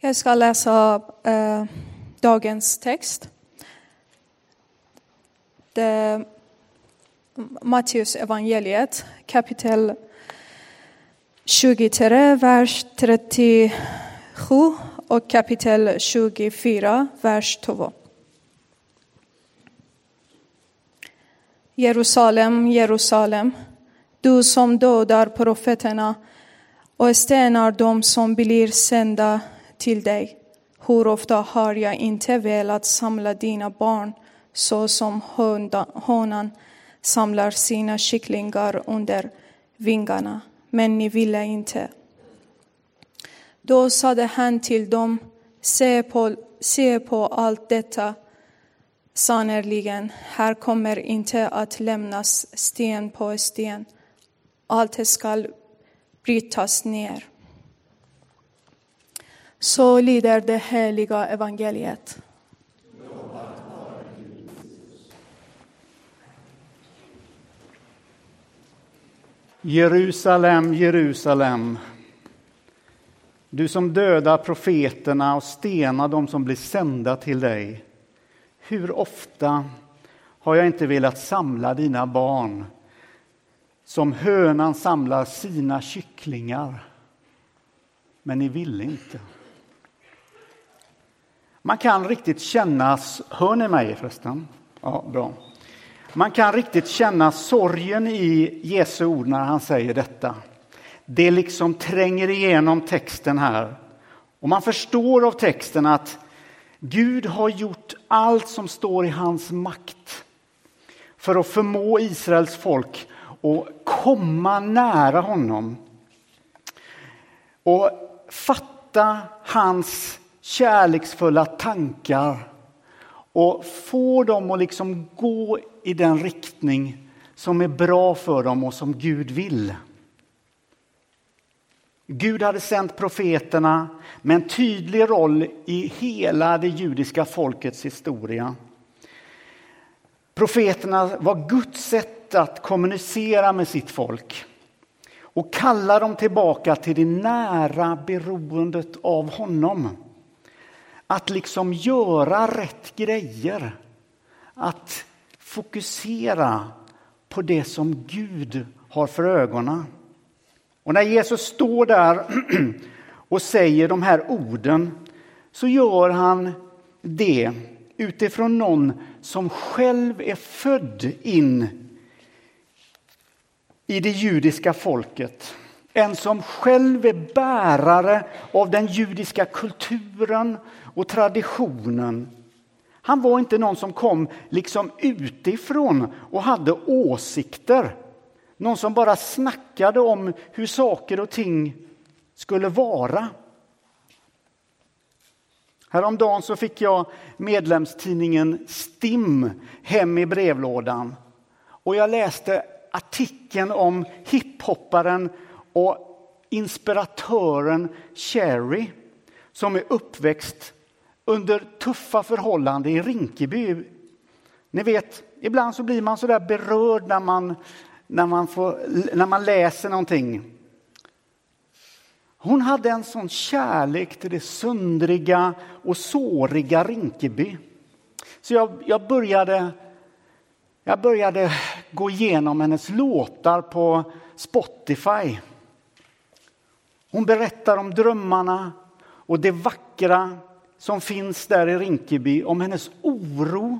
Jag ska läsa eh, dagens text. Det Matteus evangeliet kapitel 23, vers 37 och kapitel 24, vers 2. Jerusalem, Jerusalem, du som dödar profeterna och stenar dem som blir sända till dig. Hur ofta har jag inte velat samla dina barn så som honan samlar sina kycklingar under vingarna, men ni ville inte. Då sade han till dem, se på, se på allt detta. Sannerligen, här kommer inte att lämnas sten på sten. Allt skall brytas ner. Så lyder det heliga evangeliet. Jerusalem, Jerusalem. Du som dödar profeterna och stenar dem som blir sända till dig. Hur ofta har jag inte velat samla dina barn som hönan samlar sina kycklingar. Men ni ville inte. Man kan riktigt känna, hör ni mig förresten? Ja, bra. Man kan riktigt känna sorgen i Jesu ord när han säger detta. Det liksom tränger igenom texten här. Och man förstår av texten att Gud har gjort allt som står i hans makt för att förmå Israels folk att komma nära honom. Och fatta hans kärleksfulla tankar och få dem att liksom gå i den riktning som är bra för dem och som Gud vill. Gud hade sänt profeterna med en tydlig roll i hela det judiska folkets historia. Profeterna var Guds sätt att kommunicera med sitt folk och kalla dem tillbaka till det nära beroendet av honom. Att liksom göra rätt grejer. Att fokusera på det som Gud har för ögonen. Och när Jesus står där och säger de här orden så gör han det utifrån någon som själv är född in i det judiska folket. En som själv är bärare av den judiska kulturen och traditionen. Han var inte någon som kom liksom utifrån och hade åsikter. Någon som bara snackade om hur saker och ting skulle vara. Häromdagen så fick jag medlemstidningen STIM hem i brevlådan. Och jag läste artikeln om hiphopparen och inspiratören Cherry som är uppväxt under tuffa förhållanden i Rinkeby. Ni vet, ibland så blir man så där berörd när man, när man, får, när man läser någonting. Hon hade en sån kärlek till det sundriga och såriga Rinkeby. Så jag, jag, började, jag började gå igenom hennes låtar på Spotify. Hon berättar om drömmarna och det vackra som finns där i Rinkeby, om hennes oro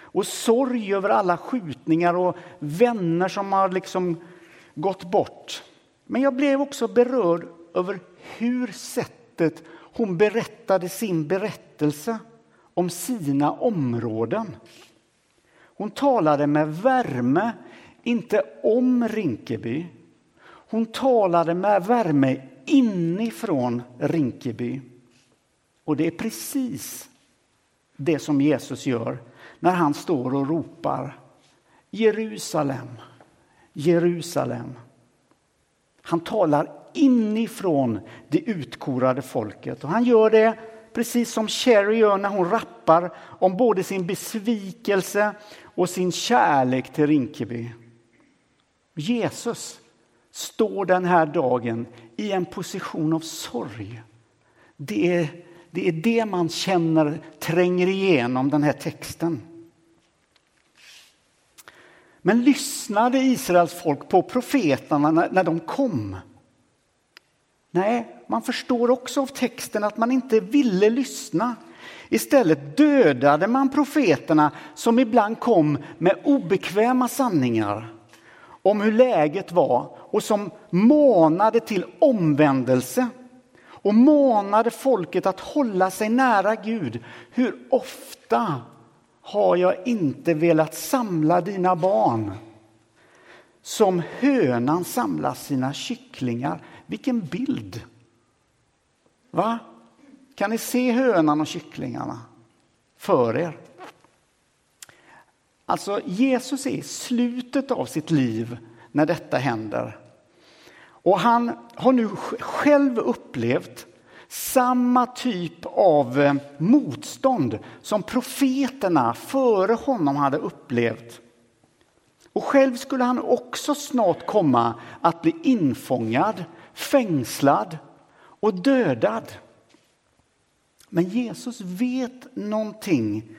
och sorg över alla skjutningar och vänner som har liksom gått bort. Men jag blev också berörd över hur sättet hon berättade sin berättelse om sina områden. Hon talade med värme, inte om Rinkeby. Hon talade med värme inifrån Rinkeby. Och det är precis det som Jesus gör när han står och ropar Jerusalem, Jerusalem. Han talar inifrån det utkorade folket och han gör det precis som Cherry gör när hon rappar om både sin besvikelse och sin kärlek till Rinkeby. Jesus står den här dagen i en position av sorg Det är, det är det man känner tränger igenom den här texten. Men lyssnade Israels folk på profeterna när, de kom? Nej, man förstår också av texten att man inte ville lyssna. Istället dödade man profeterna som ibland kom med obekväma sanningar om hur läget var och som manade till omvändelse och manade folket att hålla sig nära Gud. Hur ofta har jag inte velat samla dina barn som hönan samlar sina kycklingar. Vilken bild! Va? Kan ni se hönan och kycklingarna för er? Alltså, Jesus är i slutet av sitt liv när detta händer. Och han har nu själv upplevt samma typ av eh, motstånd som profeterna före honom hade upplevt. Och själv skulle han också snart komma att bli infångad, fängslad och dödad. Men Jesus vet någonting.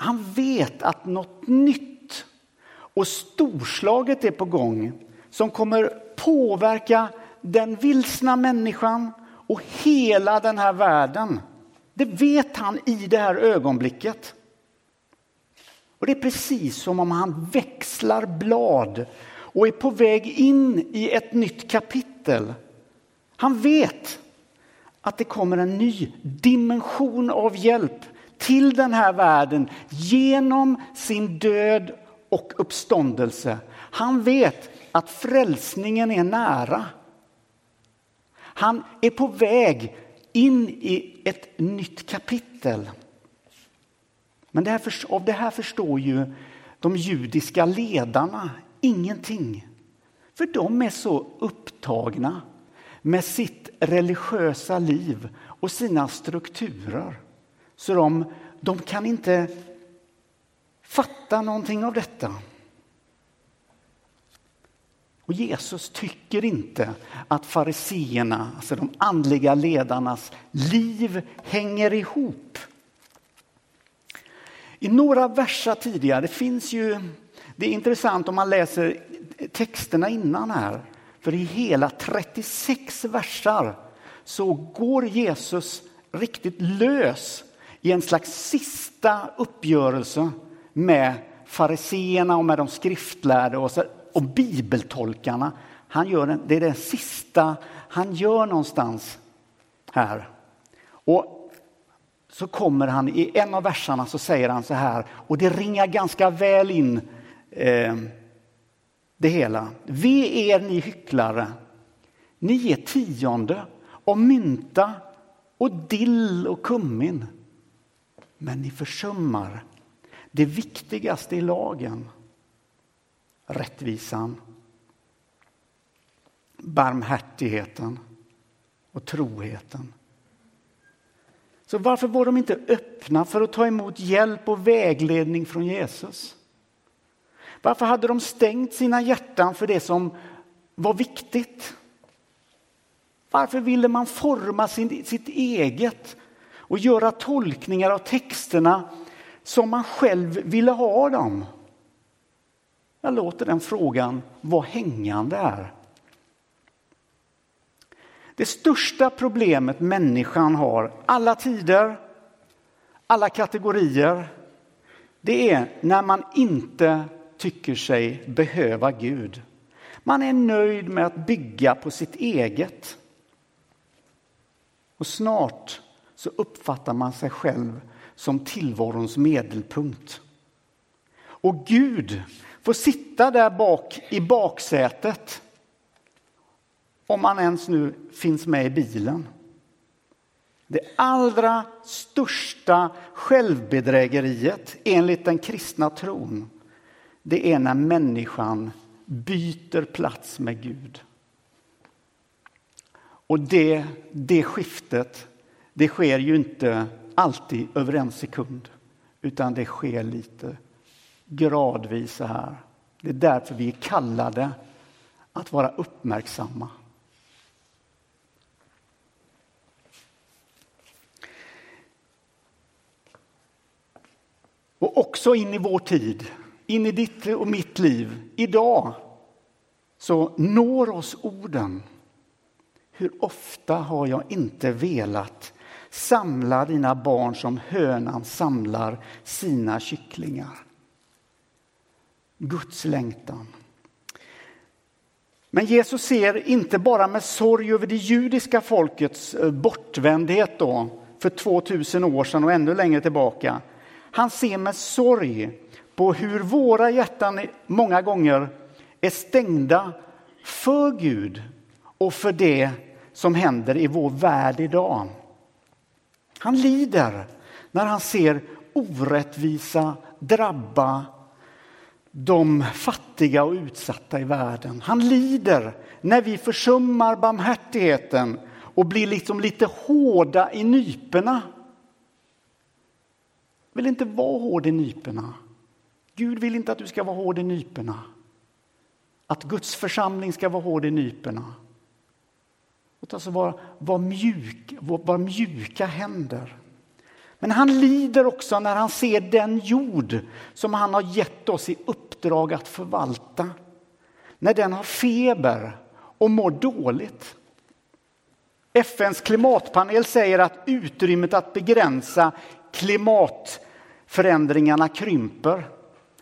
Han vet att något nytt och storslaget är på gång som kommer påverka den vilsna människan och hela den här världen. Det vet han i det här ögonblicket. Och det är precis som om han växlar blad och är på väg in i ett nytt kapitel. Han vet att det kommer en ny dimension av hjälp till den här världen genom sin död och uppståndelse. Han vet att frälsningen är nära. Han är på väg in i ett nytt kapitel. Men det här, av det här förstår ju de judiska ledarna ingenting. För de är så upptagna med sitt religiösa liv och sina strukturer. Så de, de kan inte fatta någonting av detta. Och Jesus tycker inte att fariseerna, alltså de andliga ledarnas liv hänger ihop. I några verser tidigare, det finns ju, det är intressant om man läser texterna innan här, för i hela 36 versar så går Jesus riktigt lös i en slags sista uppgörelse med fariseerna och med de skriftlärde och, så, och bibeltolkarna. Han gör en, det är det sista han gör någonstans här. Och så kommer han i en av verserna så säger han så här och det ringar ganska väl in eh, det hela. Ve er ni hycklare, ni ger tionde av mynta och dill och kummin. Men ni försummar det viktigaste i lagen, rättvisan, barmhärtigheten och troheten. Så varför var de inte öppna för att ta emot hjälp och vägledning från Jesus? Varför hade de stängt sina hjärtan för det som var viktigt? Varför ville man forma sin, sitt eget och göra tolkningar av texterna som man själv ville ha dem? Jag låter den frågan vara hängande här. Det största problemet människan har, alla tider, alla kategorier, det är när man inte tycker sig behöva Gud. Man är nöjd med att bygga på sitt eget. Och snart så uppfattar man sig själv som tillvarons medelpunkt. Och Gud får sitta där bak i baksätet om man ens nu finns med i bilen. Det allra största självbedrägeriet enligt den kristna tron det är när människan byter plats med Gud. Och det, det skiftet, det sker ju inte alltid över en sekund, utan det sker lite gradvis här. Det är därför vi är kallade att vara uppmärksamma. Och också in i vår tid, in i ditt och mitt liv, idag så når oss orden. Hur ofta har jag inte velat samla dina barn som hönan samlar sina kycklingar? Guds längtan. Men Jesus ser inte bara med sorg över det judiska folkets eh, bortvändhet då, för 2000 år sedan och ännu längre tillbaka. Han ser med sorg på hur våra hjärtan många gånger är stängda för Gud och för det som händer i vår värld idag. Han lider när han ser orättvisa drabba de fattiga och utsatta i världen. Han lider när vi försummar barmhärtigheten och blir liksom lite hårda i nyperna. Vill inte vara hård i nyperna. Gud vill inte att du ska vara hård i nyperna. Att Guds församling ska vara hård i Låt alltså vara, vara, mjuk, vara mjuka händer. Men han lider också när han ser den jord som han har gett oss i uppdrag att förvalta. När den har feber och mår dåligt. FNs klimatpanel säger att utrymmet att begränsa klimatförändringarna krymper.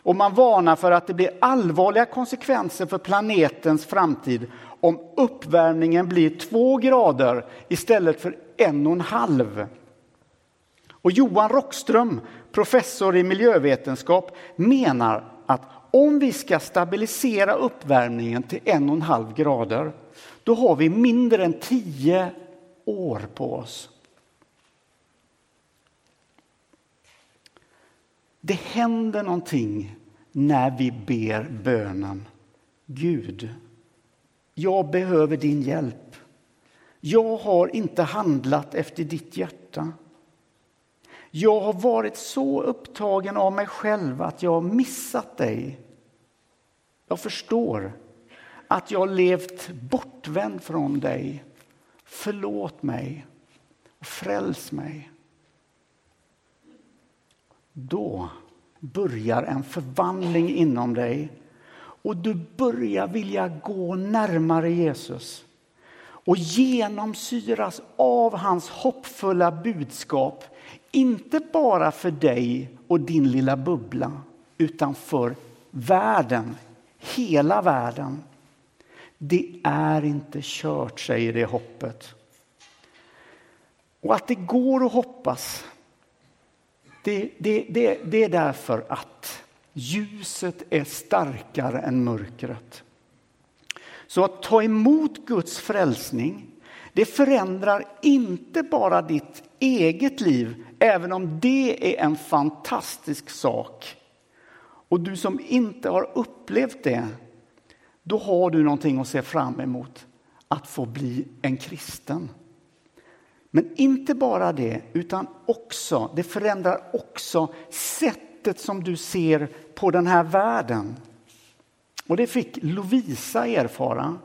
Och man varnar för att det blir allvarliga konsekvenser för planetens framtid om uppvärmningen blir två grader istället för en och en halv. Och Johan Rockström, professor i miljövetenskap, menar att om vi ska stabilisera uppvärmningen till en och en halv grader, då har vi mindre än tio år på oss. Det händer någonting när vi ber bönen. Gud, jag behöver din hjälp. Jag har inte handlat efter ditt hjärta. Jag har varit så upptagen av mig själv att jag har missat dig. Jag förstår att jag har levt bortvänd från dig. Förlåt mig och fräls mig. Då börjar en förvandling inom dig och du börjar vilja gå närmare Jesus och genomsyras av hans hoppfulla budskap inte bara för dig och din lilla bubbla, utan för världen, hela världen. Det är inte kört, säger det hoppet. Och att det går att hoppas, det, det, det, det är därför att ljuset är starkare än mörkret. Så att ta emot Guds frälsning, det förändrar inte bara ditt eget liv, även om det är en fantastisk sak. Och du som inte har upplevt det, då har du någonting att se fram emot, att få bli en kristen. Men inte bara det, utan också, det förändrar också sätt sättet som du ser på den här världen. Och det fick Lovisa erfara.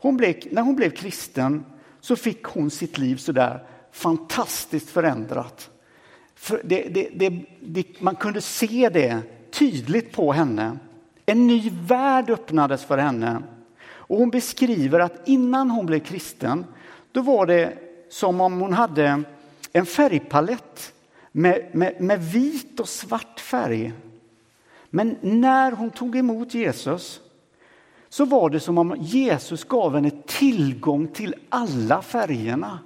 Hon blev, när hon blev kristen så fick hon sitt liv så där fantastiskt förändrat. För det, det, det, man kunde se det tydligt på henne. En ny värld öppnades för henne. Och hon beskriver att innan hon blev kristen, då var det som om hon hade en färgpalett med, med, med vit och svart färg. Men när hon tog emot Jesus så var det som om Jesus gav henne tillgång till alla färgerna.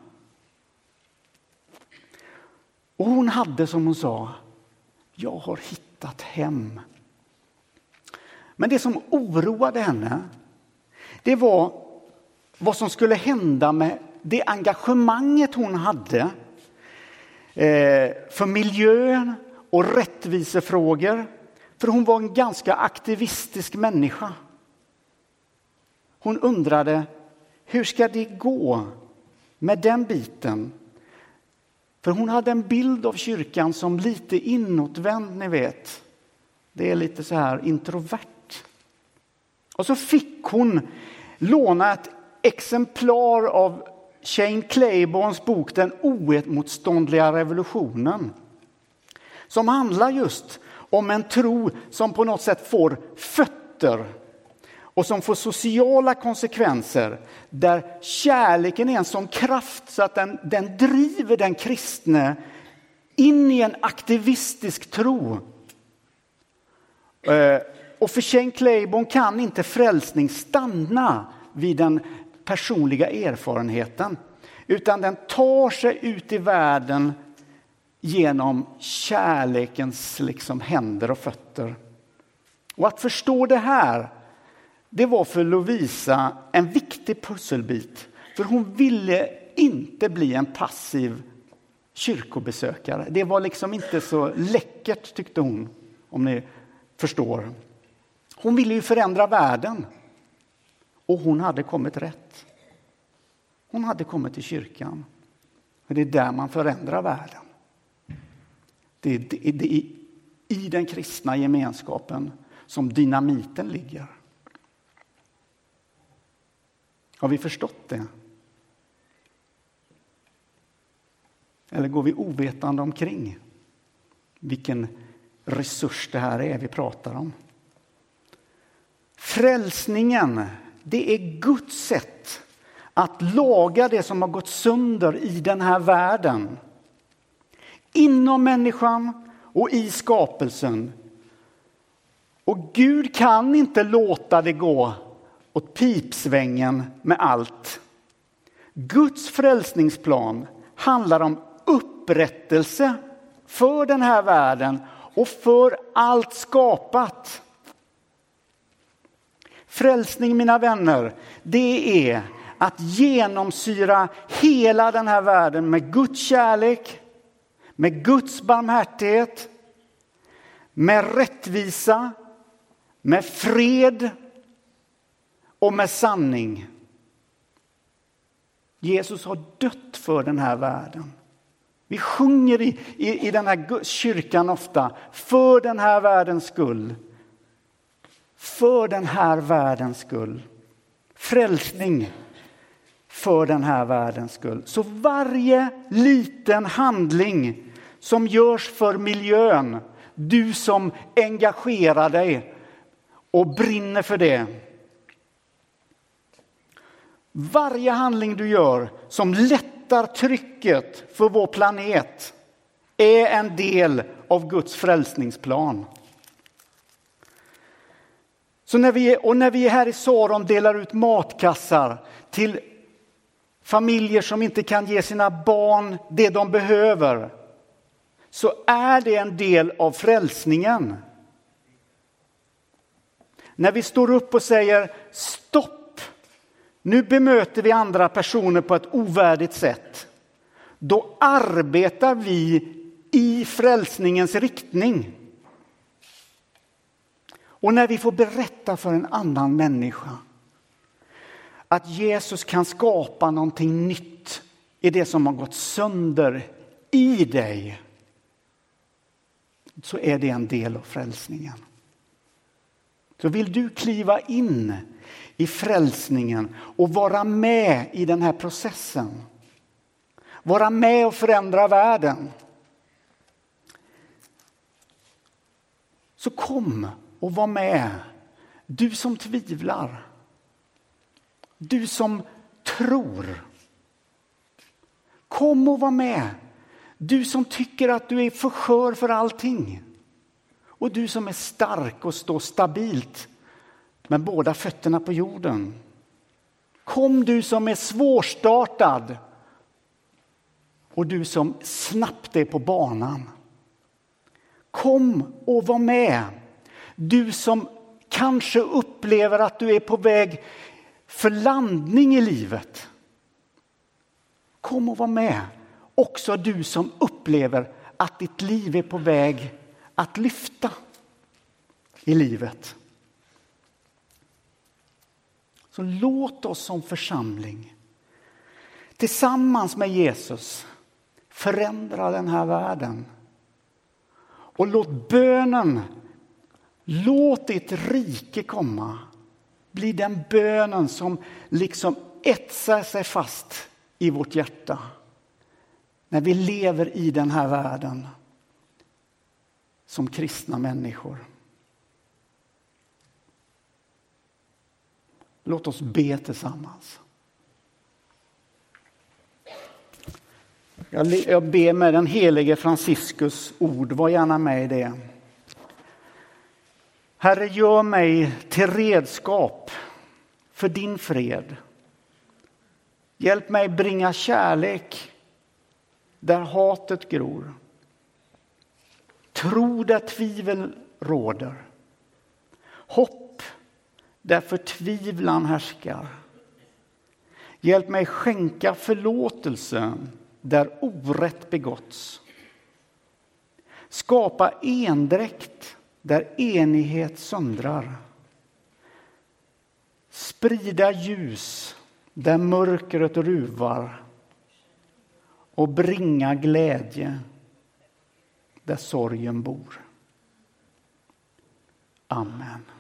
Och hon hade som hon sa, jag har hittat hem. Men det som oroade henne, det var vad som skulle hända med det engagemanget hon hade Eh, för miljön och rättvisefrågor. För hon var en ganska aktivistisk människa. Hon undrade, hur ska det gå med den biten? För hon hade en bild av kyrkan som lite inåtvänd, ni vet. Det är lite så här introvert. Och så fick hon låna ett exemplar av Shane Claiborns bok Den oemotståndliga revolutionen. som handlar just om en tro som på något sätt får fötter och som får sociala konsekvenser där kärleken är en sån kraft så att den, den driver den kristne in i en aktivistisk tro. Eh, och för Shane Claiborne kan inte frälsning stanna vid den personliga erfarenheten utan den tar sig ut i världen genom kärlekens liksom händer och fötter. Och att förstå det här, det var för Lovisa en viktig pusselbit. För hon ville inte bli en passiv kyrkobesökare. Det var liksom inte så läckert, tyckte hon, om ni förstår. Hon ville ju förändra världen. Och hon hade kommit rätt. Hon hade kommit till kyrkan. Och det är där man förändrar världen. Det är, det, det är i den kristna gemenskapen som dynamiten ligger. Har vi förstått det? Eller går vi ovetande omkring vilken resurs det här är vi pratar om? Frälsningen, det är Guds sätt att laga det som har gått sönder i den här världen. Inom människan och i skapelsen. Och Gud kan inte låta det gå åt pipsvängen med allt. Guds frälsningsplan handlar om upprättelse för den här världen och för allt skapat. Frälsning, mina vänner, det är att genomsyra hela den här världen med Guds kärlek, med Guds barmhärtighet, med rättvisa, med fred och med sanning. Jesus har dött för den här världen. Vi sjunger i, i, i den här kyrkan ofta, för den här världens skull. För den här världens skull. Frälsning för den här världens skull. Så varje liten handling som görs för miljön, du som engagerar dig och brinner för det. Varje handling du gör som lättar trycket för vår planet är en del av Guds frälsningsplan. Så när vi, och när vi här i Saron delar ut matkassar till familjer som inte kan ge sina barn det de behöver så är det en del av frälsningen. När vi står upp och säger stopp, nu bemöter vi andra personer på ett ovärdigt sätt. Då arbetar vi i frälsningens riktning. Och när vi får berätta för en annan människa att Jesus kan skapa någonting nytt i det som har gått sönder i dig så är det en del av frälsningen. Så vill du kliva in i frälsningen och vara med i den här processen. Vara med och förändra världen. Så kom och var med, du som tvivlar. Du som tror. Kom och var med. Du som tycker att du är för skör för allting. Och du som är stark och står stabilt med båda fötterna på jorden. Kom du som är svårstartad och du som snabbt är på banan. Kom och var med. Du som kanske upplever att du är på väg för landning i livet. Kom och var med, också du som upplever att ditt liv är på väg att lyfta i livet. Så låt oss som församling tillsammans med Jesus förändra den här världen. Och låt bönen, låt ditt rike komma blir den bönen som liksom etsar sig fast i vårt hjärta när vi lever i den här världen. som kristna människor. Låt oss be tillsammans. Jag ber med den helige Franciscus ord, var gärna med i det. Herre, gör mig till redskap för din fred. Hjälp mig bringa kärlek där hatet gror. Tro där tvivel råder. Hopp där förtvivlan härskar. Hjälp mig skänka förlåtelse där orätt begåtts. Skapa endräkt där enighet söndrar. Sprida ljus där mörkret ruvar och bringa glädje där sorgen bor. Amen.